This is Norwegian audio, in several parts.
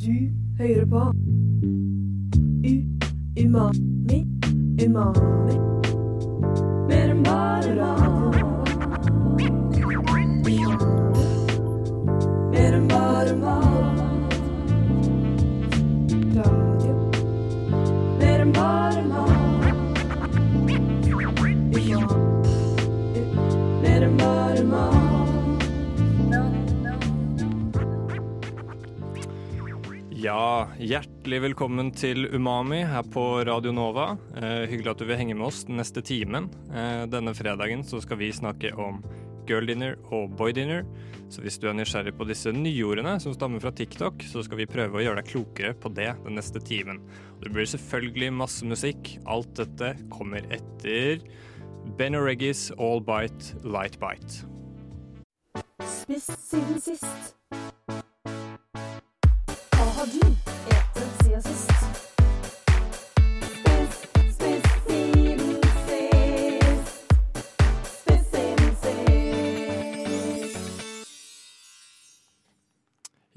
Du hører på U Umami Umami. Mer enn bare mat Ja, hjertelig velkommen til Umami her på Radio Nova. Eh, hyggelig at du vil henge med oss den neste timen. Eh, denne fredagen så skal vi snakke om girl dinner og boy dinner. Så hvis du er nysgjerrig på disse nyordene som stammer fra TikTok, så skal vi prøve å gjøre deg klokere på det den neste timen. Det blir selvfølgelig masse musikk. Alt dette kommer etter Ben O'Reggis All Bite Light Bite. Spist siden sist. Hva har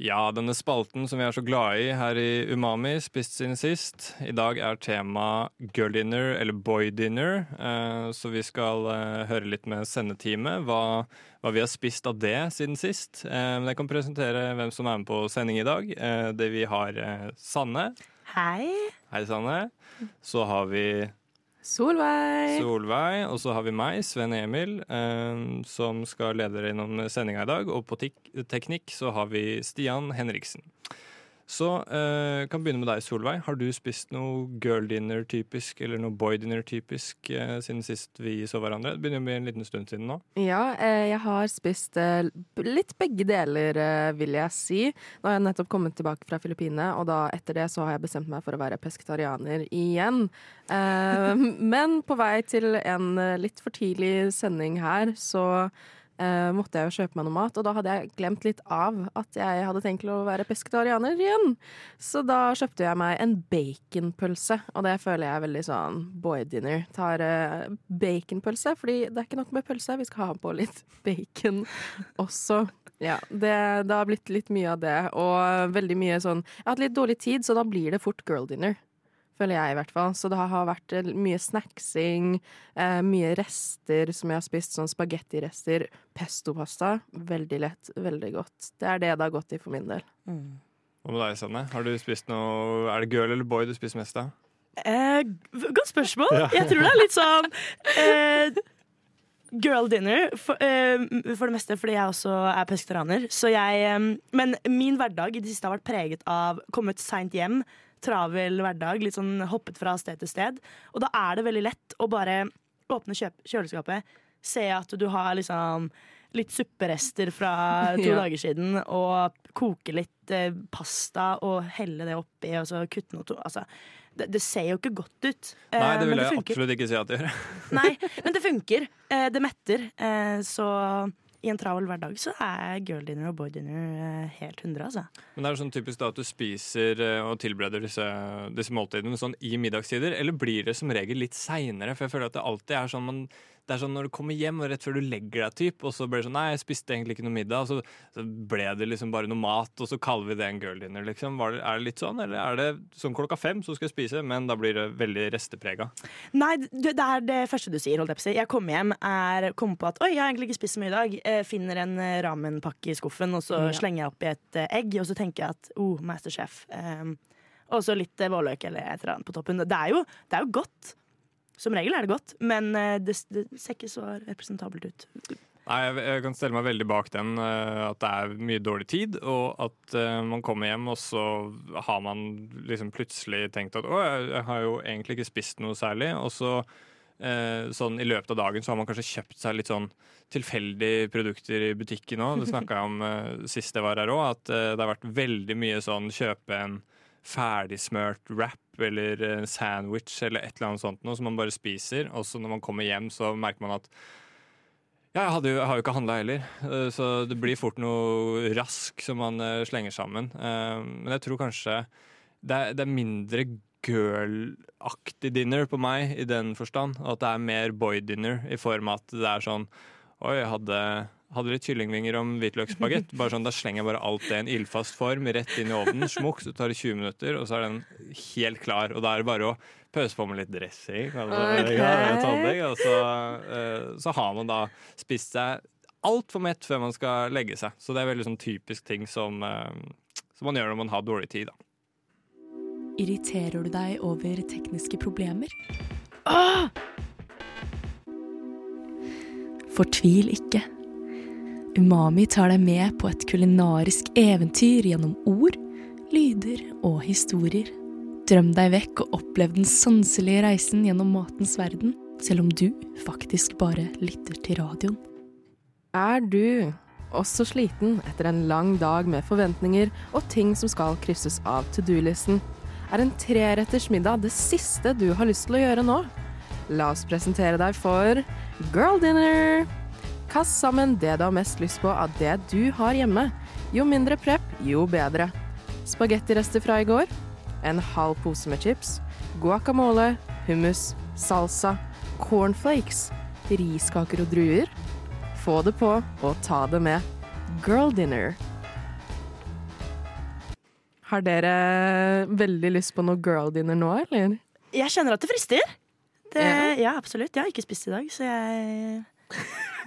Ja, denne spalten som vi er så glade i her i Umami, spist siden sist. I dag er tema girl dinner eller boy dinner, eh, så vi skal eh, høre litt med sendeteamet hva, hva vi har spist av det siden sist. Eh, men jeg kan presentere hvem som er med på sending i dag. Det vi har Sanne. Hei. Hei, Sanne. Så har vi Solveig. Solveig, og så har vi meg, Sven Emil, eh, som skal lede dere gjennom sendinga i dag. Og på teknikk så har vi Stian Henriksen. Så eh, kan begynne med deg, Solveig. Har du spist noe girl dinner typisk, eller noe boy dinner typisk eh, siden sist vi så hverandre? Det begynner å bli en liten stund siden nå. Ja, eh, jeg har spist litt begge deler, vil jeg si. Nå har jeg nettopp kommet tilbake fra Filippinene, og da etter det så har jeg bestemt meg for å være pesketarianer igjen. Men på vei til en litt for tidlig sending her, så eh, måtte jeg jo kjøpe meg noe mat, og da hadde jeg glemt litt av at jeg hadde tenkt å være pesketarianer igjen. Så da kjøpte jeg meg en baconpølse, og det føler jeg er veldig sånn boy dinner. Tar eh, baconpølse, fordi det er ikke nok med pølse, vi skal ha på litt bacon også. Ja, det, det har blitt litt mye av det, og veldig mye sånn Jeg har hatt litt dårlig tid, så da blir det fort girl dinner. Føler jeg, i hvert fall. Så det har vært eh, mye snacksing, eh, mye rester som jeg har spist, sånn spagettirester. Pestopasta. Veldig lett, veldig godt. Det er det det har gått i for min del. Hva med deg, Sanne? Har du spist noe Er det girl eller boy du spiser mest av? Eh, godt spørsmål. Ja. Jeg tror det er litt sånn eh, girl dinner for, eh, for det meste fordi jeg også er pesketarianer. Så eh, men min hverdag i det siste har vært preget av kommet seint hjem, travel hverdag, litt sånn hoppet fra sted til sted. Og da er det veldig lett å bare åpne kjøleskapet, se at du har liksom litt supperester fra to Ja. dager siden, og koke litt eh, pasta og helle det oppi, og så kutte noe altså, det, det ser jo ikke godt ut. eh, Nei, det vil jeg funker. absolutt ikke si at det gjør. Nei, men det funker. Eh, det metter. Eh, så i en travel hverdag så er girl dinner og boy dinner eh, helt 100, altså. Men det er sånn typisk da at du spiser eh, og tilbereder disse, disse måltidene sånn i middagstider, eller blir det som regel litt seinere? For jeg føler at det alltid er sånn man det er sånn når du kommer hjem og rett før du legger deg, typ, og så ble det sånn Nei, jeg spiste egentlig ikke noe middag. Og så, så ble det liksom bare noe mat, og så kaller vi det en girl dinner, liksom. Var det, er det litt sånn, eller er det sånn klokka fem så skal jeg spise, men da blir det veldig resteprega? Nei, det, det er det første du sier. holdt jeg på å si. Jeg kommer hjem, er, kommer på at oi, jeg har egentlig ikke spist så mye i dag. Eh, finner en eh, ramenpakke i skuffen, og så Ja. slenger jeg oppi et eh, egg, og så tenker jeg at oh, Masterchef. Um, og så litt vårløk eller et eller annet på toppen. Det er jo, det er jo godt. Som regel er det godt, men eh, det, det ser ikke så representabelt ut. Nei, jeg, kan stelle meg veldig bak den, eh, at det er mye dårlig tid, og at eh, man kommer hjem, og så har man liksom plutselig tenkt at å, jeg, har jo egentlig ikke spist noe særlig, og så sånn i løpet av dagen så har man kanskje kjøpt seg litt sånn tilfeldige produkter i butikken òg. Det snakka jeg om sist jeg var her òg, at det har vært veldig mye sånn kjøpe en ferdigsmørt wrap eller en sandwich eller et eller annet sånt noe som man bare spiser, og så når man kommer hjem, så merker man at ja, jeg, jo, jeg har jo ikke handla heller, eh, så det blir fort noe rask som man eh, slenger sammen. Eh, Men jeg tror kanskje det er, det er mindre girl-aktig dinner på meg i den forstand, og at det er mer boy-dinner i form av at det er sånn Oi, jeg hadde hadde litt kyllingvinger om hvitløksbagett. Bare sånn, Da slenger jeg bare alt det i en ildfast form rett inn i ovnen. Smukk, så tar det 20 minutter, og så er den helt klar. Og da er det bare å pøse på med litt dressing. Altså, okay. ja, talling, og så, uh, så har man da spist seg altfor mett før man skal legge seg. Så det er veldig sånn typisk ting som, uh, som man gjør når man har dårlig tid. da. Irriterer du deg over tekniske problemer? Fortvil ikke. Umami tar deg med på et kulinarisk eventyr gjennom ord, lyder og historier. Drøm deg vekk og opplev den sanselige reisen gjennom matens verden, selv om du faktisk bare lytter til radioen. Er du også sliten etter en lang dag med forventninger og ting som skal krysses av to do-listen? Er en treretters middag det siste du har lyst til å gjøre nå? La oss presentere deg for Girl Dinner! Kast sammen det du har mest lyst på av det du har hjemme. Jo mindre prep, jo bedre. Spagettirester fra i går, en halv pose med chips, guacamole, hummus, salsa, cornflakes, riskaker og druer. Få det på og ta det med. Girl dinner. Har dere veldig lyst på noe girl dinner nå, eller? Jeg kjenner at det frister. Det, Ja. ja, absolutt. Jeg har ikke spist i dag, så jeg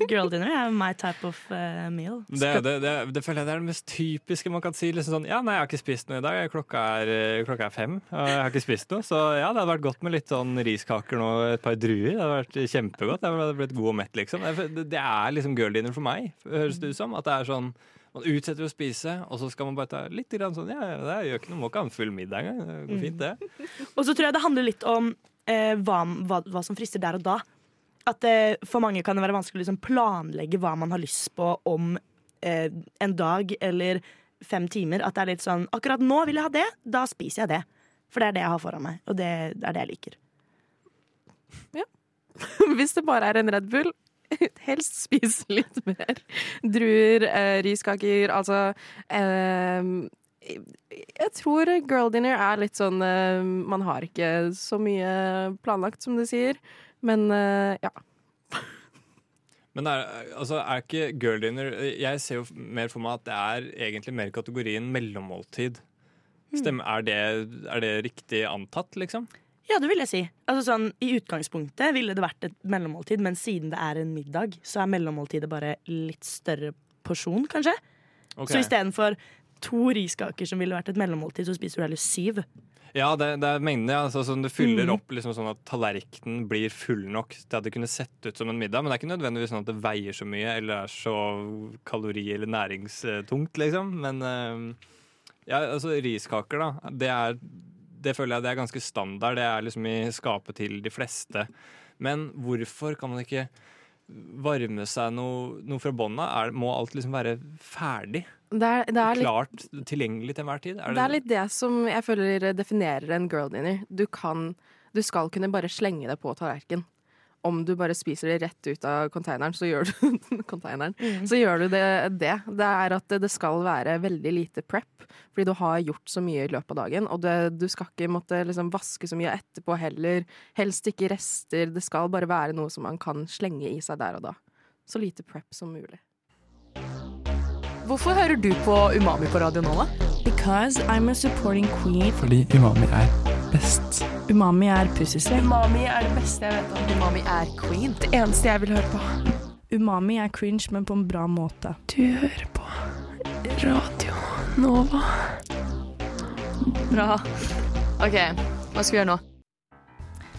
Girl dinner er my type of uh, meal. Det, det, det, det føler jeg det er det mest typiske man kan si. Liksom sånn, ja, nei, jeg har ikke spist noe i dag. Klokka er, eh, klokka er fem, og jeg har ikke spist noe. Så ja, det hadde vært godt med litt sånn riskaker nå et par druer. Det hadde vært kjempegodt. Jeg hadde blitt god og mett, liksom. Det, det er liksom girl dinner for meg, høres det ut som. At det er sånn man utsetter å spise, og så skal man bare ta litt grann sånn Ja, det gjør ikke noe, må ikke ha en full middag engang. Det går fint, det. Og så tror jeg det handler litt om eh, hva, hva, hva som frister der og da. At eh, For mange kan det være vanskelig å liksom planlegge hva man har lyst på om eh, en dag eller fem timer. At det er litt sånn Akkurat nå vil jeg ha det, da spiser jeg det. For det er det jeg har foran meg, og det, det er det jeg liker. Hvis det bare er en Red Bull, helst spise litt mer. Druer, eh, riskaker, altså eh, Jeg tror girl dinner er litt sånn eh, Man har ikke så mye planlagt, som du sier. Men eh, ja. Men er, altså, er ikke girl dinner Jeg ser jo mer for meg at det er egentlig mer kategorien mellommåltid. Stemmer, er, det, er det riktig antatt, liksom? Ja, det vil jeg si. Altså sånn, I utgangspunktet ville det vært et mellommåltid, men siden det er en middag, så er mellommåltidet bare litt større porsjon, kanskje. Okay. Så istedenfor to riskaker som ville vært et mellommåltid, så spiser du heller syv. Ja, det, det er mengden, ja. Altså, sånn, det fyller Mm. opp liksom, sånn at tallerkenen blir full nok til at det kunne sett ut som en middag. Men det er ikke nødvendigvis sånn at det veier så mye eller er så kalori- eller næringstungt, liksom. Men eh, ja, altså riskaker, da. Det, er, det føler jeg det er ganske standard. Det er liksom i skapet til de fleste. Men hvorfor kan man ikke varme seg noe, noe fra bånn av? Må alt liksom være ferdig? Det er, det er litt Klart tilgjengelig til enhver tid? Det er litt det som jeg føler definerer en girl dinner. Du kan Du skal kunne bare slenge det på tallerken. Om du bare spiser det rett ut av containeren, så gjør du, mm. så gjør du det, det. Det er at det skal være veldig lite prep, fordi du har gjort så mye i løpet av dagen. Og det, du skal ikke måtte liksom vaske så mye etterpå heller. Helst ikke rester. Det skal bare være noe som man kan slenge i seg der og da. Så lite prep som mulig. Hvorfor hører du på Umami på radio nå, da? Because I'm a supporting queen. Fordi umami er best. Umami er pussysvell. Umami er det beste jeg vet om. Umami er queen. Det eneste jeg vil høre på. Umami er cringe, men på en bra måte. Du hører på Radio Nova. Bra. OK, hva skal vi gjøre nå?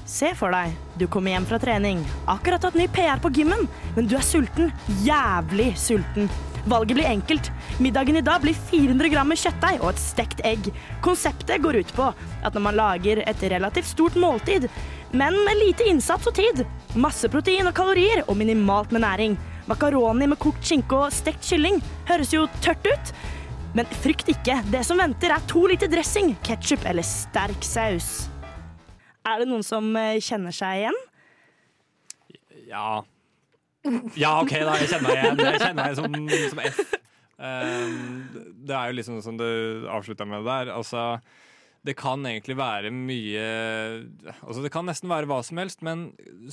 Se for deg, du kommer hjem fra trening, akkurat hatt ny PR på gymmen, men du er sulten. Jævlig sulten. Valget blir enkelt. Middagen i dag blir 400 gram med kjøttdeig og et stekt egg. Konseptet går ut på at når man lager et relativt stort måltid, men med lite innsats og tid, masse protein og kalorier og minimalt med næring. Makaroni med kokt skinke og stekt kylling høres jo tørt ut. Men frykt ikke, det som venter er to liter dressing, ketsjup eller sterk saus. Er det noen som eh, kjenner seg igjen? Ja. Ja, OK, da. Jeg kjenner meg igjen. Jeg kjenner meg som, som F. Um, det er jo liksom som du avslutta med der. Altså, det kan egentlig være mye Altså Det kan nesten være hva som helst, men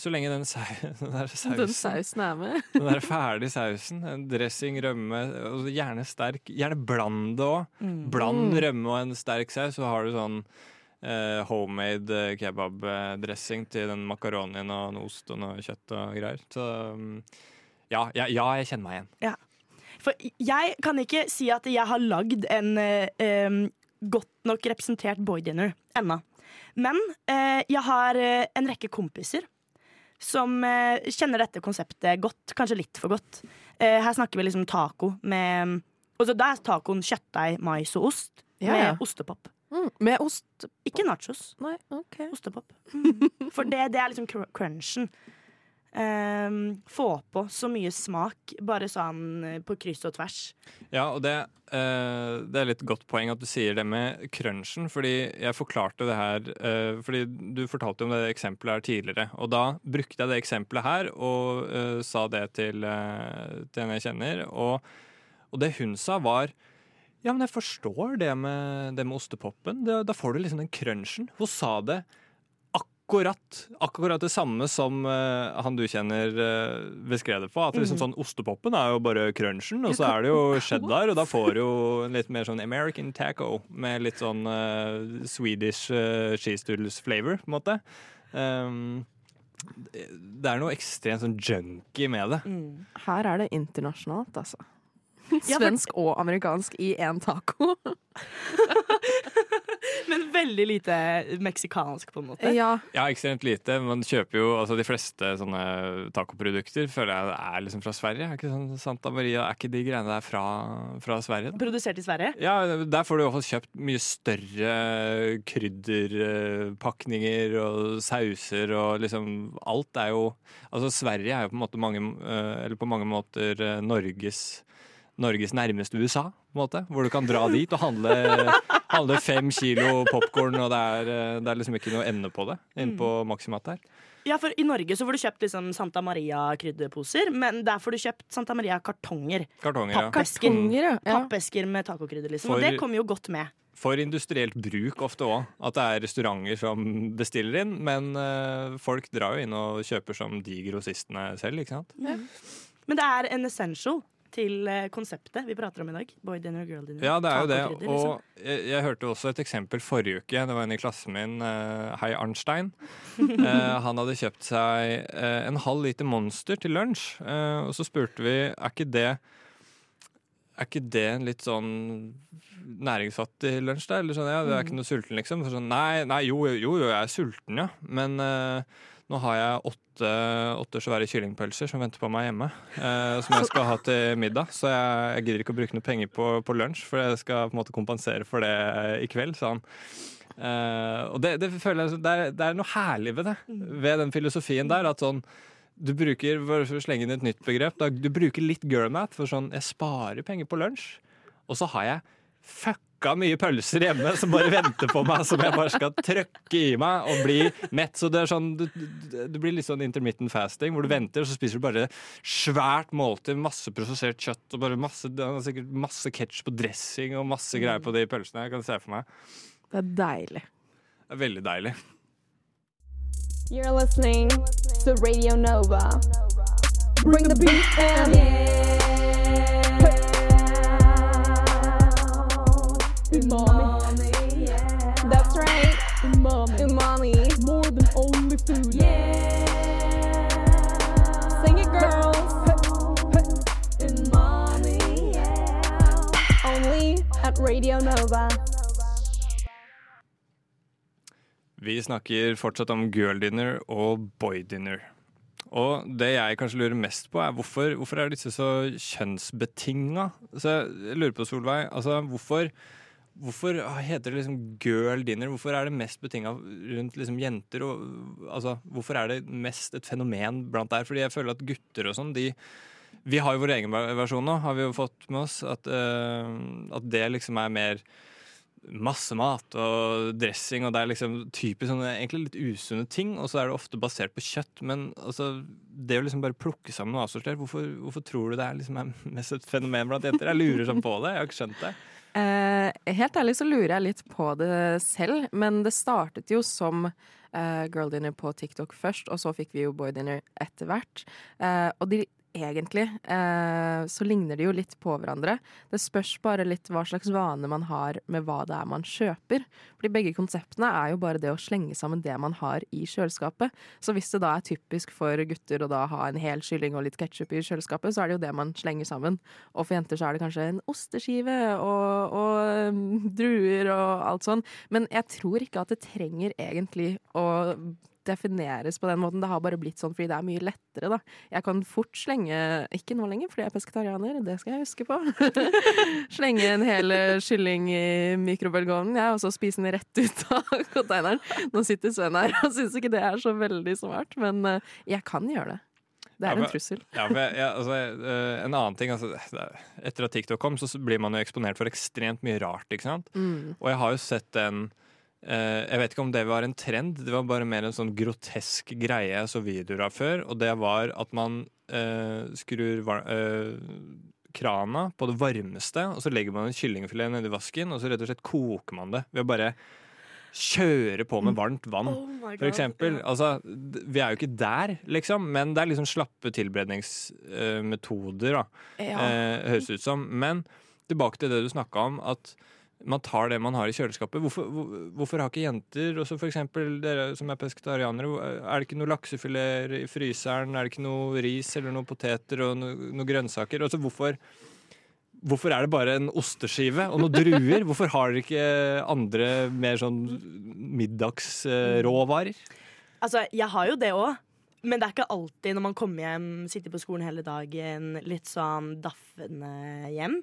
så lenge den, sau, den sausen Den sausen er med. Den der ferdige sausen, dressing, rømme, gjerne sterk. Gjerne bland det òg. Bland Mm. rømme og en sterk saus, så har du sånn eh, homemade eh, kebabdressing til den makaronien og noe ost og noe kjøtt og greier. Så mm, ja, ja, ja jeg kjenner meg igjen. For jeg kan ikke si at jeg har lagd en eh, godt nok representert boy dinner ennå. Men eh, jeg har eh, en rekke kompiser som eh, kjenner dette konseptet godt, kanskje litt for godt. Eh, her snakker vi liksom taco med og så Da er tacoen kjøttdeig, mais og ost Ja, ja. med ostepop. Mm, med ost Ikke nachos. Nei, OK. Ostepop. For det, det er liksom cr- crunchen. Um, få på så mye smak, bare sånn eh, på kryss og tvers. Ja, og det, uh, det er litt godt poeng at du sier det med crunchen, fordi jeg forklarte det her uh, Fordi du fortalte om det eksempelet her tidligere, og da brukte jeg det eksempelet her og uh, sa det til, til en jeg kjenner, og, og det hun sa, var ja, men jeg forstår det med, det med ostepopen. Det, da får du liksom den crunchen. Hun sa det akkurat, akkurat det samme som uh, han du kjenner uh, beskrev det på. At liksom sånn Ostepopen er jo bare crunchen, og så er det jo cheddar, og da får du jo en litt mer sånn American taco med litt sånn uh, Swedish uh, cheese doodles flavor, på en måte. Um, det er noe ekstremt sånn junky med det. Her er det internasjonalt, altså. Svensk og amerikansk i én taco. Men veldig lite meksikansk, på en måte. Ja, Ja, ekstremt lite. Man kjøper jo altså de fleste sånne tacoprodukter føler jeg er liksom fra Sverige. Er ikke sånn Santa Maria, er ikke de greiene der fra, fra Sverige? da? Produsert i Sverige. Ja, der får du i hvert fall kjøpt mye større krydderpakninger og sauser og liksom Alt er jo Altså Sverige er jo på en måte mange eh, Eller på mange måter eh, Norges Norges nærmeste USA, på en måte. Hvor du kan dra dit og handle, handle fem kilo popkorn, og det er, eh, det er liksom ikke noe ende på det inne på Maximat her. Ja, for I Norge så får du kjøpt liksom Santa Maria-krydderposer, men der får du kjøpt Santa Maria-kartonger. Kartonger, ja. Pappesker. Kartonger, ja. ja. Pappesker med tacokrydder, liksom. For- Og det kommer jo godt med. For industrielt bruk ofte òg. At det er restauranter som bestiller inn. Men eh, folk drar jo inn og kjøper som de grossistene selv, ikke sant. Men det er en essential til eh, konseptet vi prater om i dag. Boy dinner, girl dinner. Ja, det er jo det. tacokrydder, liksom. Og jeg, jeg hørte også et eksempel forrige uke. Det var en i klassen min, uh, Hei Arnstein. uh, han hadde kjøpt seg uh, en halv liter Monster til lunsj. Og så spurte vi er ikke det er ikke det en litt sånn næringsfattig lunsj, da? Eller sånn, ja, du er ikke noe sulten, liksom? Sånn, nei, nei jo, jo, jo, jeg er sulten, ja. Men eh, nå har jeg åtte, åtte svære kyllingpølser som venter på meg hjemme. eh, som jeg skal ha til middag. Så jeg, jeg gidder ikke å bruke noe penger på, på lunsj, for jeg skal på en måte kompensere for det i kveld, sa han. Eh, og det, det føler jeg det er, det er noe herlig ved det. Ved den filosofien der. At sånn du bruker for å slenge inn et nytt begrep da, Du bruker litt girlmat for sånn Jeg sparer penger på lunsj, og så har jeg fucka mye pølser hjemme som bare venter på meg, som jeg bare skal trøkke i meg og bli mett. Så det er sånn du, du, det blir litt sånn intermittent fasting, hvor du venter, og så spiser du bare svært måltid, masse prosessert kjøtt og bare masse, er sikkert masse ketsjup og dressing og masse greier på de pølsene. Jeg kan se for meg. Det er deilig. Det er veldig deilig. You're listening to Radio Nova. Bring the beat and Umami. That's right. Umami. Umami. More than only food. Yeah. Sing it, girls. Umami. Yeah. Only at Radio Nova. Vi snakker fortsatt om girl dinner og boy dinner. Og det jeg kanskje lurer mest på, er hvorfor, hvorfor er disse så kjønnsbetinga? Så jeg lurer på, Solveig, altså hvorfor, hvorfor heter det liksom girl dinner? Hvorfor er det mest betinga rundt liksom jenter? Og, altså, hvorfor er det mest et fenomen blant der? Fordi jeg føler at gutter og sånn, de Vi har jo vår egen versjon nå, har vi jo fått med oss. At, uh, at det liksom er mer masse mat og dressing, og det er liksom typisk sånne egentlig litt usunne ting. Og så er det ofte basert på kjøtt. Men altså, det å liksom bare plukke sammen noe avsortert, hvorfor, hvorfor tror du det er, liksom, mest et fenomen blant jenter? Jeg lurer sånn på det. Jeg har ikke skjønt det. Eh, helt ærlig så lurer jeg litt på det selv, men det startet jo som eh, girl dinner på TikTok først, og så fikk vi jo boy dinner etter hvert. Eh, og de egentlig eh, så ligner de jo litt på hverandre. Det spørs bare litt hva slags vane man har med hva det er man kjøper. Fordi begge konseptene er jo bare det å slenge sammen det man har i kjøleskapet. Så hvis det da er typisk for gutter å da ha en hel kylling og litt ketsjup i kjøleskapet, så er det jo det man slenger sammen. Og for jenter så er det kanskje en osteskive og, og um, druer og alt sånn. Men jeg tror ikke at det trenger egentlig å defineres på den måten. Det har bare blitt sånn fordi det er mye lettere, da. Jeg kan fort slenge, ikke nå lenger fordi jeg er pesketarianer, det skal jeg huske på, slenge en hel eh, kylling i mikrobølgeovnen, jeg, og så spise den rett ut av konteineren. Nå sitter Sven her og syns ikke det er så veldig smart, men eh, jeg kan gjøre det. Det Ja, er men- en trussel. Ja, men, jeg, altså, eh, en annen ting altså, er- Etter at TikTok kom, så blir man jo eksponert for ekstremt mye rart. ikke sant? Mm. Og jeg har jo sett den Jeg vet ikke om det var en trend, det var bare mer en sånn grotesk greie jeg så videoer av før. Og det var at man eh, skrur eh, krana på det varmeste, og så legger man en kyllingfilet nedi vasken, og så rett og slett koker man det ved å bare kjøre på med varmt vann. Oh For eksempel. Altså, vi er jo ikke der, liksom, men det er liksom slappe tilberedningsmetoder, da. Eh, høres ut som. Men tilbake til det du snakka om, at man tar det man har i kjøleskapet. Hvorfor, hvor, hvorfor har ikke jenter, også for eksempel dere som er pesketarianere, er det ikke noe laksefileter i fryseren? Er det ikke noe ris eller noe poteter og noe, noe grønnsaker? Også hvorfor, hvorfor er det bare en osteskive og noen druer? Hvorfor har dere ikke andre mer sånn middagsråvarer? Altså, jeg har jo det òg. Men det er ikke alltid når man kommer hjem, sitter på skolen hele dagen, litt sånn daffende hjem,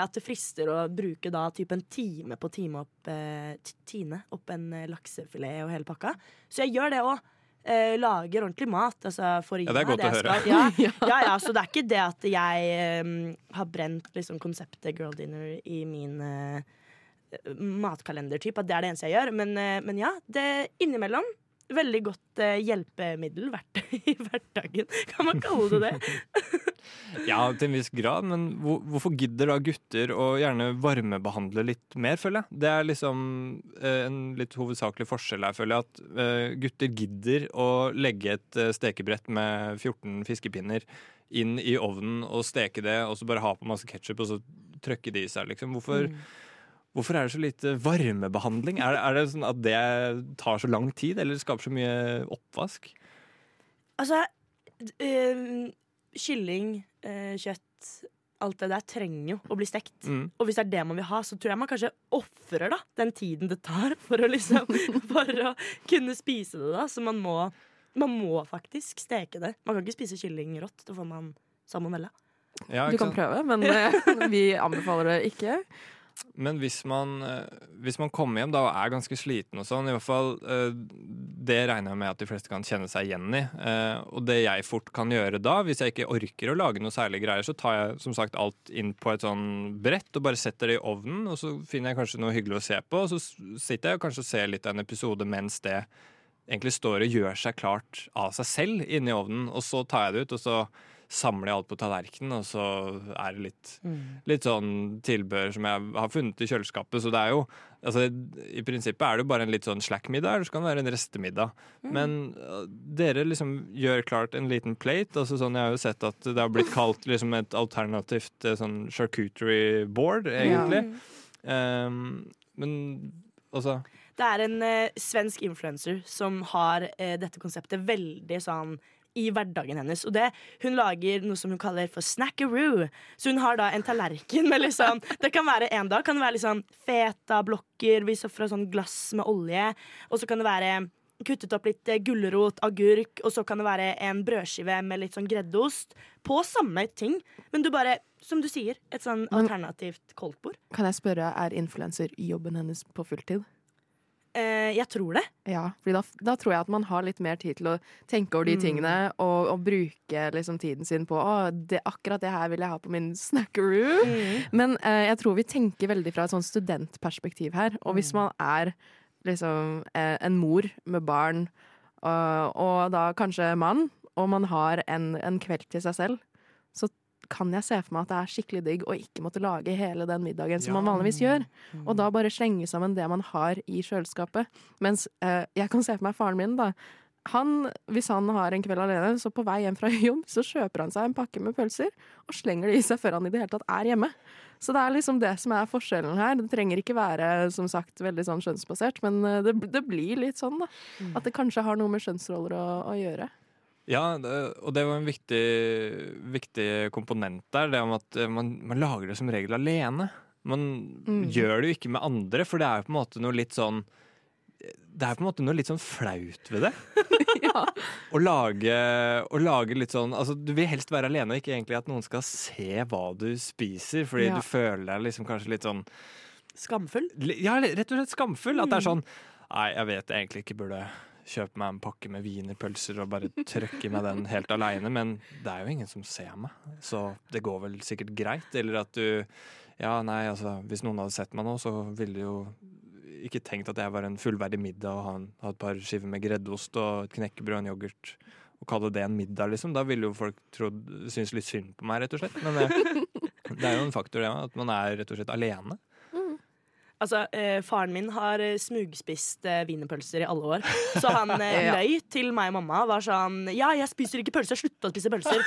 at det frister å bruke da type en time på å time opp, eh, tine opp en eh, laksefilet og hele pakka. Så jeg gjør det òg. Eh, lager ordentlig mat. Altså, for Ja, det er godt godt å høre. skal. Ja, ja, ja, så det er ikke det at jeg um, har brent liksom, konseptet girl dinner i min eh, matkalendertype. At det er det eneste jeg gjør. Men, uh, men ja, det innimellom. Veldig godt eh, hjelpemiddel i hverdagen. Kan man kalle det det? Ja, til en viss grad, men hvor, hvorfor gidder da gutter å gjerne varmebehandle litt mer, føler jeg? Det er liksom eh, en litt hovedsakelig forskjell her, føler jeg. At eh, gutter gidder å legge et eh, stekebrett med 14 fiskepinner inn i ovnen og steke det, og så bare ha på masse ketsjup og så trykke det i seg, liksom. Hvorfor, hvorfor er det så lite varmebehandling? Er, det- er det sånn at det tar så lang tid, eller skaper så mye oppvask? Altså, eh, kylling, øh, kjøtt Alt det der trenger jo å bli stekt. Mm. Og hvis det er det man vil ha, så tror jeg man kanskje ofrer den tiden det tar for å, liksom, for å kunne spise det. da Så man må, man må faktisk steke det. Man kan ikke spise kylling rått. Da får man salmonella. Ja, Du kan prøve, men eh, vi anbefaler det ikke. Men hvis man, eh, hvis man kommer hjem da og er ganske sliten og sånn, i hvert fall eh, Det regner jeg med at de fleste kan kjenne seg igjen i. Eh, Og det jeg fort kan gjøre da, hvis jeg ikke orker å lage noe særlig greier, så tar jeg som sagt alt inn på et sånn brett og bare setter det i ovnen, og så finner jeg kanskje noe hyggelig å se på, og så sitter jeg og kanskje ser litt av en episode mens det egentlig står og gjør seg klart av seg selv inni ovnen, og så tar jeg det ut, og så samler jeg alt på tallerkenen, og så er det litt litt sånn tilbehør som jeg har funnet i kjøleskapet. Så det er jo altså, I prinsippet er det jo bare en litt sånn slack-middag, eller så kan det være en restemiddag. Men uh, dere liksom gjør klart en liten plate. Altså sånn, Jeg har jo sett at det har blitt kalt liksom et alternativt eh, sånn charcuterie board, egentlig. Um, men altså Det er en uh, svensk influenser som har uh, dette konseptet veldig sånn i hverdagen hennes. Og det, Hun lager noe som hun kaller for snackaroo. Så hun har da en tallerken med liksom Det kan være En dag kan det være liksom feta-blokker vi så fra sånn glass med olje. Og så kan det være kuttet opp litt eh, gulrot, agurk, og så kan det være en brødskive med litt sånn greddeost. På samme ting. Men du bare, som du sier, et sånn alternativt koldtbord. Kan jeg spørre, er influenser jobben hennes på fulltid? Eh, jeg tror det. Ja, for da, da tror jeg at man har litt mer tid til å tenke over de Mm. tingene og, og bruke liksom tiden sin på å, det, akkurat det her vil jeg ha på min snackaroo. Men eh, jeg tror vi tenker veldig fra et sånn studentperspektiv her. Og hvis man er liksom eh, en mor med barn, og, og da kanskje mann, og man har en, en kveld til seg selv, kan jeg se for meg at det er skikkelig digg å ikke måtte lage hele den middagen som man vanligvis gjør. Og da bare slenge sammen det man har i kjøleskapet. Mens eh, jeg kan se for meg faren min, da. Han, hvis han har en kveld alene, så på vei hjem fra jobb, så kjøper han seg en pakke med pølser og slenger det i seg før han i det hele tatt er hjemme. Så det er liksom det som er forskjellen her. Det trenger ikke være som sagt veldig sånn skjønnsbasert, men eh, det, det blir litt sånn, da. At det kanskje har noe med skjønnsroller å, å gjøre. Ja, det- og det var en viktig, viktig komponent der. Det om at eh, man, man lager det som regel alene. Man Mm. gjør det jo ikke med andre, for det er jo på en måte noe litt sånn Det er på en måte noe litt sånn flaut ved det. ja. Å lage, å lage litt sånn Altså, du vil helst være alene, og ikke egentlig at noen skal se hva du spiser, fordi Ja. du føler deg liksom kanskje litt sånn Skamfull. Ja, rett og slett skamfull. At det er sånn Nei, jeg vet jeg egentlig ikke burde kjøpe meg en pakke med wienerpølser og bare trøkke meg den helt aleine, men det er jo ingen som ser meg, så det går vel sikkert greit. Eller at du Ja, nei, altså, hvis noen hadde sett meg nå, så ville jo ikke tenkt at jeg var en fullverdig middag og ha, ha et par skiver med greddost og et knekkebrød og en yoghurt. Å kalle det en middag, liksom. Da ville jo folk trodd, synes litt synd på meg, rett og slett. Men det, det er jo en faktor, det, at man er rett og slett alene. Altså, eh, Faren min har eh, smugspist eh, wienerpølser i alle år. Så han eh, løy til meg og mamma. Var sånn Ja, jeg spiser ikke pølser. Slutt å spise pølser.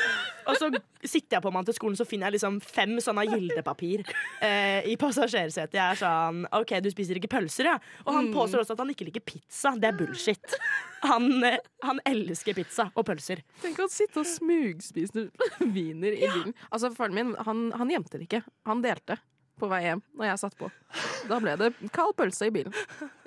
og så sitter jeg på han til skolen, så finner jeg liksom fem sånne gildepapir eh, i passasjersetet. Jeg er sånn OK, du spiser ikke pølser, ja. Og han påstår også at han ikke liker pizza. Det er bullshit. Han, eh, han elsker pizza og pølser. Tenk å sitte og smugspise wiener i bilen. Altså, faren min han, han gjemte det ikke. Han delte på vei hjem når jeg satt på. Da ble det kald pølse i bilen.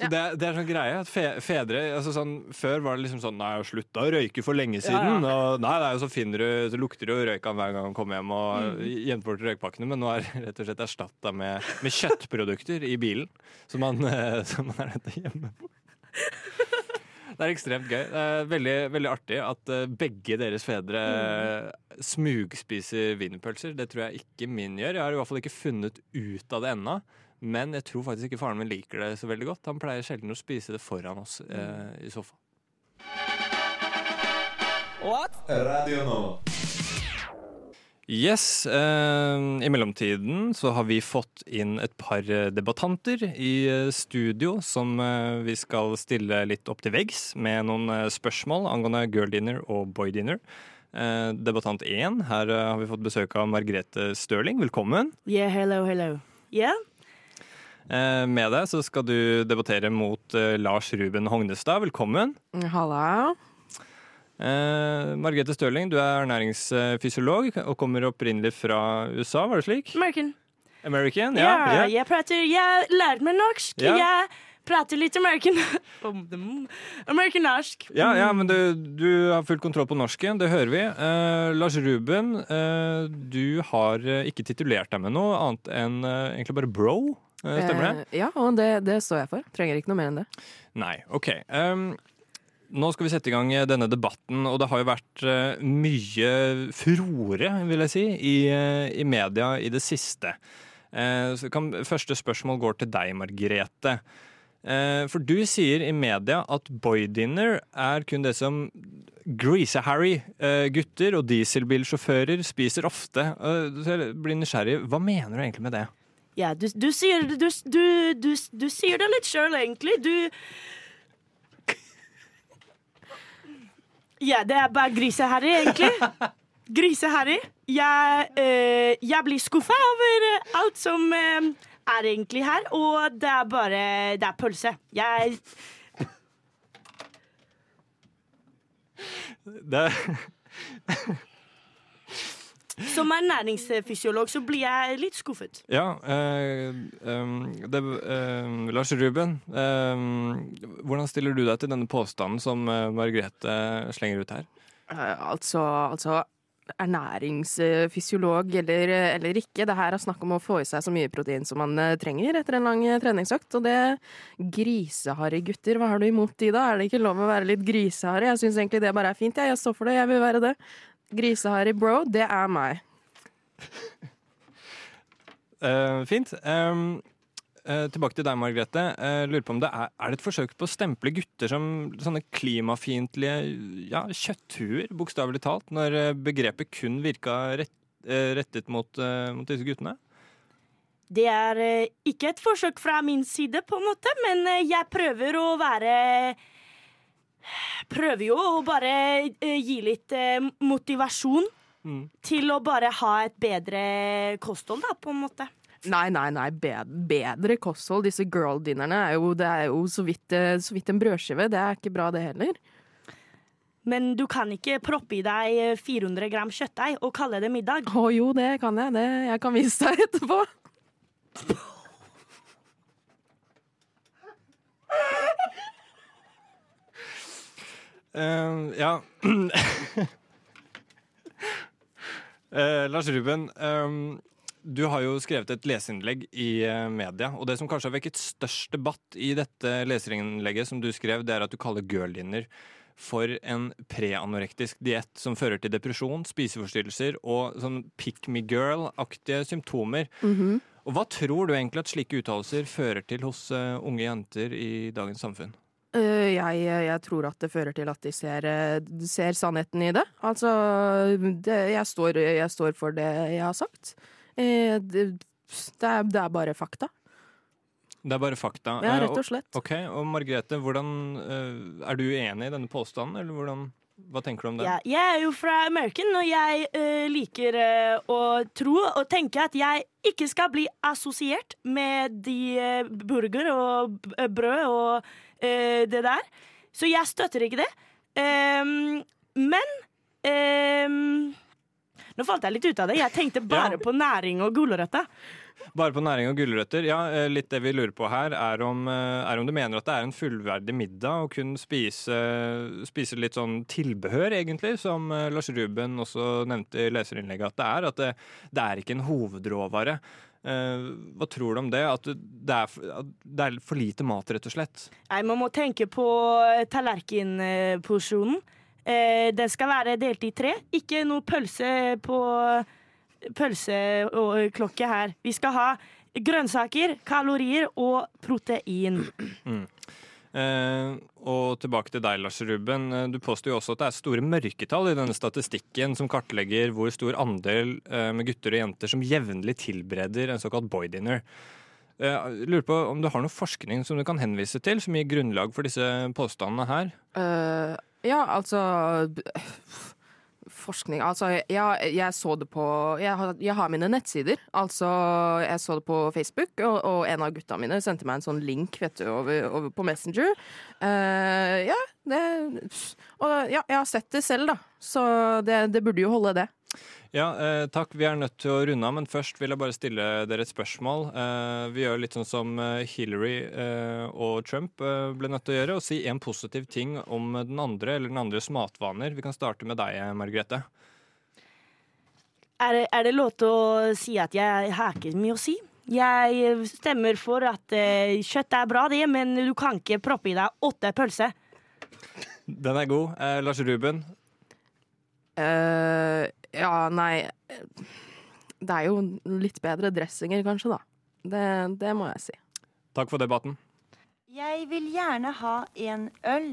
Ja. Det, det er sånn greie at fe, fedre altså sånn, Før var det liksom sånn Nei, jeg slutta å røyke for lenge Ja, siden. Og nei, nei, så finner du Så lukter det jo røyk hver gang han kommer hjem og Mm. gjemt bort røykpakkene. Men nå er det rett og slett erstatta med, med kjøttprodukter i bilen. Som man, som man er nødt til å gjemme. Det er ekstremt gøy. Det er veldig, veldig artig at eh, begge deres fedre Mm. smugspiser wienerpølser. Det tror jeg ikke min gjør. Jeg har i hvert fall ikke funnet ut av det ennå. Men jeg tror faktisk ikke faren min liker det så veldig godt. Han pleier sjelden å spise det foran oss eh, i sofaen. What? Radio Nova. Yes, eh, I mellomtiden så har vi fått inn et par eh, debattanter i eh, studio som eh, vi skal stille litt opp til veggs med noen eh, spørsmål angående girl dinner og boy dinner. Eh, debattant 1, her eh, har vi fått besøk av Margrethe Støling. Velkommen. Yeah, hello, hello. Yeah? Eh, med deg så skal du debattere mot Lars Ruben Hognestad. Velkommen. Halla. Eh, Margrethe Støling, du er ernæringsfysiolog og kommer opprinnelig fra USA, var det slik? American. American? Ja, ja. jeg prater Jeg lærte meg norsk. Ja. Jeg prater litt American. American norsk. Ja, ja, men du, du har full kontroll på norsken, det hører vi. Eh, Lars Ruben, eh, du har eh, ikke titulert deg med noe annet enn eh, egentlig bare bro. Eh, stemmer det? Eh, ja, og det, det står jeg for. Trenger ikke noe mer enn det. Nei, OK. Um, nå skal vi sette i gang eh, denne debatten, og det har jo vært eh, mye furore, vil jeg si, i, eh, i media i det siste. Kan, første spørsmål går til deg, Margrete. For du sier i media at boydinner er kun det som Grease-Harry, eh, gutter og dieselbilsjåfører spiser ofte. Jeg blir nysgjerrig. Hva mener du egentlig med det? Ja, du, du sier du, du, du sier det litt sjøl, egentlig. Du Ja, det er bare griseharry, egentlig. Griseharry. Jeg, eh, jeg blir skuffa over alt som eh, er egentlig her, og det er bare Det er pølse. Jeg det Som ernæringsfysiolog så blir jeg litt skuffet. Ja, eh, eh, det, eh, Lars Ruben, eh, hvordan stiller du deg til denne påstanden som eh, Margrethe slenger ut her? Eh, altså, altså ernæringsfysiolog eller, eller ikke. Det her er snakk om å få i seg så mye protein som man trenger etter en lang treningsøkt. Og det griseharry gutter, hva har du imot de da? Er det ikke lov å være litt griseharry? Jeg syns egentlig det bare er fint. Jeg, jeg står for det, jeg vil være det. Griseharry bro, det er meg. Uh, fint. Um, uh, tilbake til deg, Margrethe. Uh, lurer på om det er, er det et forsøk på å stemple gutter som sånne klimafiendtlige ja, kjøtthuer, bokstavelig talt, når begrepet kun virka rett, rettet mot, mot disse guttene? Det er ikke et forsøk fra min side, på en måte, men jeg prøver å være Prøver jo å bare eh, gi litt eh, motivasjon Mm. til å bare ha et bedre kosthold, da, på en måte. Nei, nei, nei, bedre, kosthold. Disse girl-dinnerne er jo, det er jo så vidt, eh, så vidt en brødskive. Det er ikke bra, det heller. Men du kan ikke proppe i deg eh, 400 gram kjøttdeig og kalle det middag. Å jo, det kan jeg. Det, jeg kan vise deg etterpå. Eh, ja uh, Lars Ruben, um, du har jo skrevet et leserinnlegg i uh, media. Og det som kanskje har vekket størst debatt i dette leserinnlegget som du skrev, det er at du kaller girl dinner for en preanorektisk diett som fører til depresjon, spiseforstyrrelser og sånn pick me girl-aktige symptomer. Og hva tror du egentlig at slike uttalelser fører til hos unge jenter i dagens samfunn? Eh, jeg, jeg tror at det fører til at de ser, eh, ser sannheten i det. Altså, det, jeg, står, jeg står for det jeg har sagt. Eh, Det, det, er, det er bare fakta. Det er bare fakta. Ja, Eh, rett og slett. Ok, og Margrethe, hvordan, eh, er du uenig i denne påstanden, eller hvordan, hva tenker du om det? Ja, jeg er jo fra American, og jeg uh, liker uh, å tro og tenke at jeg ikke skal bli assosiert med de uh, burger og brød og det der. Så jeg støtter ikke det. Um, men um, Nå falt jeg litt ut av det. Jeg tenkte bare Ja. på næring og gulrøtter. Bare på næring og gulrøtter. Ja, eh, litt det vi lurer på her, er om, eh, er om du mener at det er en fullverdig middag å kun spise, spise litt sånn tilbehør, egentlig, som eh, Lars Ruben også nevnte i leserinnlegget at det er. At det, det er ikke en hovedråvare. Hva tror du om det? At det er, det er for lite mat, rett og slett? Nei, Man må tenke på tallerkenporsjonen. Den skal være delt i tre. Ikke noe pølse på pølseklokke her. Vi skal ha grønnsaker, kalorier og protein. Eh, og tilbake til deg, Lars Ruben. Eh, Du påstår jo også at det er store mørketall i denne statistikken som kartlegger hvor stor andel eh, med gutter og jenter som jevnlig tilbereder en såkalt boy dinner. Eh, lurer på om du har noe forskning som du kan henvise til, som gir grunnlag for disse påstandene her? Uh, ja, altså Forskning Altså, jeg, jeg så det på jeg har, jeg har mine nettsider. Altså, jeg så det på Facebook, og, og en av gutta mine sendte meg en sånn link vet du, over, over på Messenger. Uh, ja, det Og ja, jeg har sett det selv, da. Så det, det burde jo holde, det. Ja, eh, takk. Vi er nødt til å runde av, men først vil jeg bare stille dere et spørsmål. Eh, vi gjør litt sånn som eh, Hillary eh, og Trump eh, ble nødt til å gjøre, og si en positiv ting om den andre eller den andres matvaner. Vi kan starte med deg, eh, Margrethe. Er det, er det lov til å si at jeg har ikke mye å si? Jeg stemmer for at eh, kjøtt er bra, det, men du kan ikke proppe i deg åtte pølser. Den er god. Eh, Lars Ruben, Eh, ja, nei Det er jo litt bedre dressinger, kanskje, da. Det, det må jeg si. takk for debatten. Jeg vil gjerne ha en øl,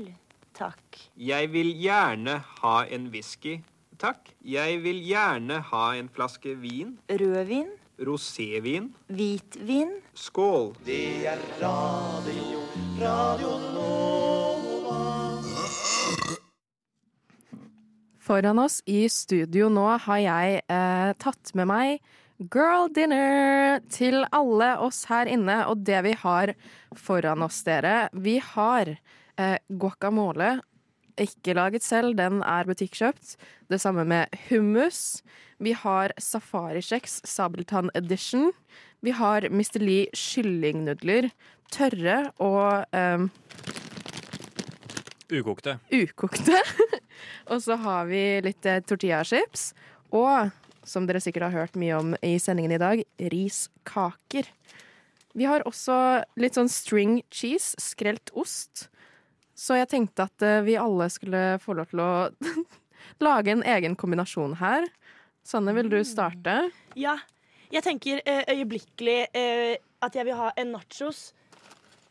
takk. Jeg vil gjerne ha en whisky, takk. Jeg vil gjerne ha en flaske vin. Rødvin, Rosévin. hvitvin. Skål. Det er radio, radio Foran oss i studio nå har jeg eh, tatt med meg girl dinner til alle oss her inne. Og det vi har foran oss, dere Vi har eh, guacamole. Ikke laget selv, den er butikkjøpt. Det samme med hummus. Vi har safarikjeks Sabeltann edition. Vi har Mr. Lee kyllingnudler. Tørre og eh, Ukokte. ukokte. og så har vi litt eh, tortillachips. Og som dere sikkert har hørt mye om i sendingen i dag, riskaker. Vi har også litt sånn string cheese, skrelt ost. Så jeg tenkte at eh, vi alle skulle få lov til å lage en egen kombinasjon her. Sanne, vil du starte? Ja. Jeg tenker eh, øyeblikkelig eh, at jeg vil ha en nachos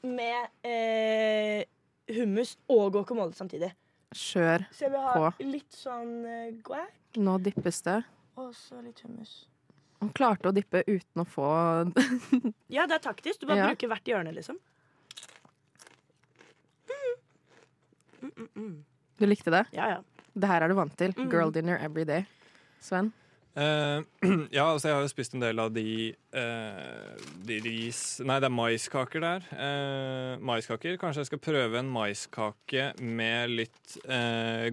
med eh, hummus og guacamole samtidig. Kjør Så jeg vil ha på. litt sånn eh, guac Nå dippes det. og så litt hummus. Han klarte å dippe uten å få Ja, det er taktisk. Du bare Ja. bruker hvert hjørne, liksom. Mm. Mm, mm, mm. Du likte det? Ja, ja. Det her er du vant til. Mm. Girl dinner every day. Sven? Eh, ja, altså jeg har jo spist en del av de, uh, de ris... Nei, det er maiskaker der. Uh, maiskaker. Kanskje jeg skal prøve en maiskake med litt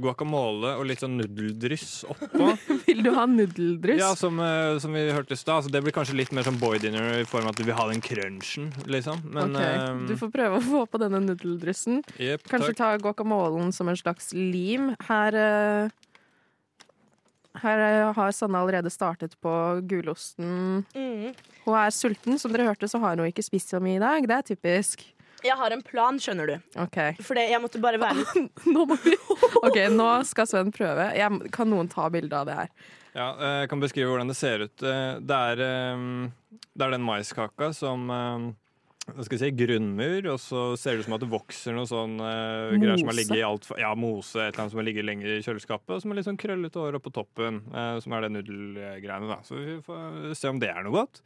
guacamole og litt sånn nudeldryss oppå. Vil du ha nudeldryss? Ja, som, som vi hørte i stad. Altså, det blir kanskje litt mer som boy dinner i form av at du vil ha den crunchen, liksom. Men Ok, eh, Du får prøve å få på denne nudeldryssen. Yep, Kanskje takk. ta guacamolen som en slags lim. Her Her eh, har Sanne allerede startet på gulosten. Mm. Hun er sulten. Som dere hørte, så har hun ikke spist så mye i dag. Det er typisk. Jeg har en plan, skjønner du. OK. For jeg måtte bare være litt Nå må vi Ok, nå skal Sven prøve. Jeg, kan noen ta bilde av det her? Ja, eh, jeg kan beskrive hvordan det ser ut. Eh, Det er, det er den maiskaka som hva skal jeg si, grunnmur, og så ser det ut som at det vokser noe sånn uh, greier som har ligget i alt, ja, mose, et eller annet som har ligget lenger i kjøleskapet, og som er litt sånn krøllete hår oppå toppen, uh, som er det nudelgreiene, da. Så vi får se om det er noe godt.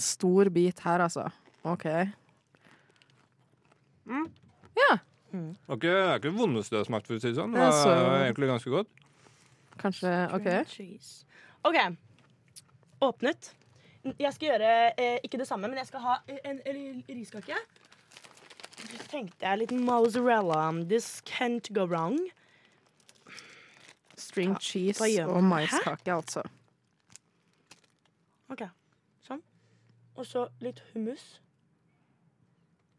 Stor bit her, altså. OK. Ja, Mm. Okay, det er ikke det vondeste jeg har smakt, for å si det sånn. Det er var så- egentlig ganske godt. kanskje OK. OK. Åpnet. Jeg skal gjøre eh, ikke det samme, men jeg skal ha en, en riskake. Så tenkte jeg litt mozzarella. This can't go wrong. String ja, cheese og? Hæ? maiskake, altså. OK. Sånn. Og så litt hummus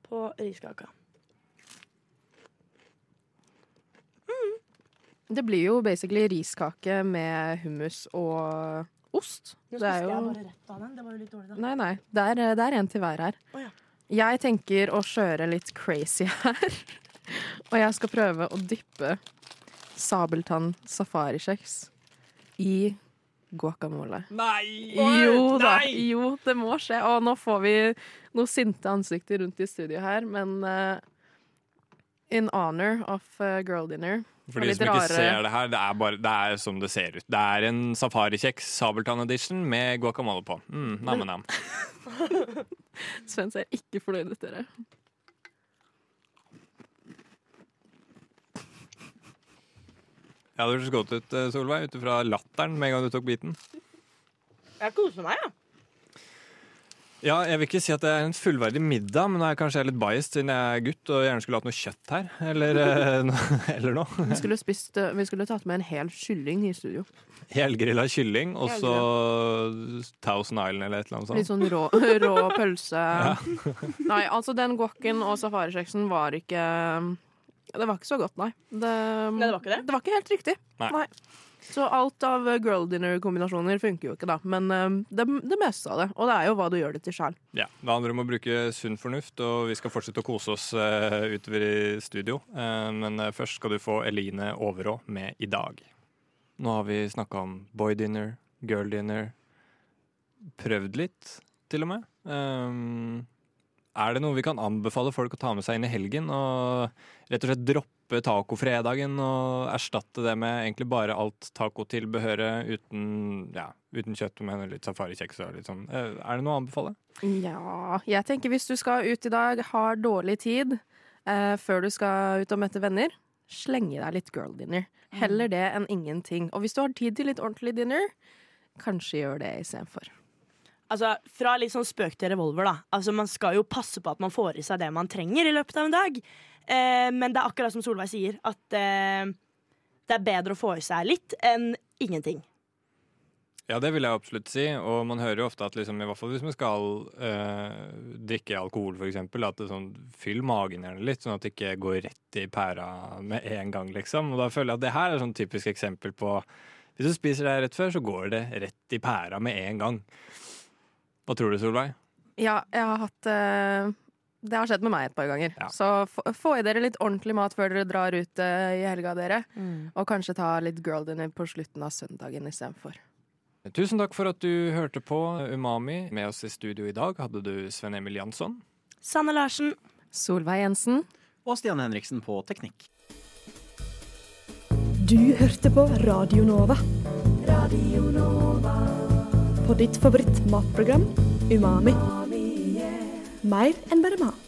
på riskaka. Det blir jo basically riskake med hummus og ost. Nå Det er spiste jeg jo bare rett av den. Det var jo litt dårlig, da. Nei, nei. Det er, det er en til hver her. Oh, ja. Jeg tenker å kjøre litt crazy her. Og jeg skal prøve å dyppe sabeltann safarikjeks i guacamole. Nei! Jo da, Nei! jo, det må skje. Og nå får vi noen sinte ansikter rundt i studio her, men uh, in honor of uh, girl dinner For de som ikke rare- ser det her, det er, bare, det er som det ser ut. Det er en safarikjeks sabeltann edition med guacamole på. Mm, nam-nam. Sven ser ikke fornøyd ut, dere. Ja, det hørtes godt ut, eh, Solveig, ut ifra latteren med en gang du tok biten. Jeg koser meg, jeg. Ja, jeg vil ikke si at det er en fullverdig middag, men jeg kanskje er litt biased siden jeg er gutt og gjerne skulle hatt noe kjøtt her. Eller, eh, eller noe. Vi skulle, spist, eh, vi skulle tatt med en hel kylling i studio. Helgrilla kylling og så Thousand Island eller et eller annet Litt sånn rå, rå pølse. Nei, altså den guacken og safarikjeksen var ikke Det var ikke så godt, nei. Det, Nei, det var ikke det? Det var ikke helt riktig. Nei. Så alt av girl dinner-kombinasjoner funker jo ikke, da. Men eh, det, det meste av det. Og det er jo hva du gjør det til sjøl. Ja, Det handler om å bruke sunn fornuft, og vi skal fortsette å kose oss uh, utover i studio. Uh, men eh, først skal du få Eline Overå med I dag. Nå har vi snakka om boy dinner, girl dinner. Prøvd litt, til og med. Um, er det noe vi kan anbefale folk å ta med seg inn i helgen? Og rett og slett droppe tacofredagen og erstatte det med egentlig bare alt tacotilbehøret uten, ja, uten kjøtt, men litt safarikjeks og litt sånn. Eh, Er det noe å anbefale? Ja, jeg tenker hvis du skal ut i dag, har dårlig tid eh, før du skal ut og møte venner, sleng i deg litt girl dinner. Heller det enn ingenting. Og hvis du har tid til litt ordentlig dinner, kanskje gjør det istedenfor. Altså, Fra litt sånn spøk til revolver, da. Altså, Man skal jo passe på at man får i seg det man trenger i løpet av en dag. Eh, men det er akkurat som Solveig sier, at eh, det er bedre å få i seg litt enn ingenting. Ja, det vil jeg absolutt si. Og man hører jo ofte at liksom, i hvert fall hvis man skal eh, drikke alkohol, f.eks., at det sånn fyll magen gjerne litt, sånn at det ikke går rett i pæra med en gang, liksom. Og da føler jeg at det her er sånn typisk eksempel på Hvis du spiser det rett før, så går det rett i pæra med en gang. Hva tror du, Solveig? Ja, jeg har hatt eh, Det har skjedd med meg et par ganger. Så få, i dere litt ordentlig mat før dere drar ut uh, i helga, dere. Og kanskje ta litt girl dinner på slutten av søndagen istedenfor. Tusen takk for at du hørte på Umami. Med oss i studio i dag hadde du Sven Emil Jansson. Sanne Larsen. Solveig Jensen. Og Stian Henriksen på teknikk. Du hørte på Radio Nova. Radio Nova. På ditt favoritt-matprogram Umami. Mer enn bare mat.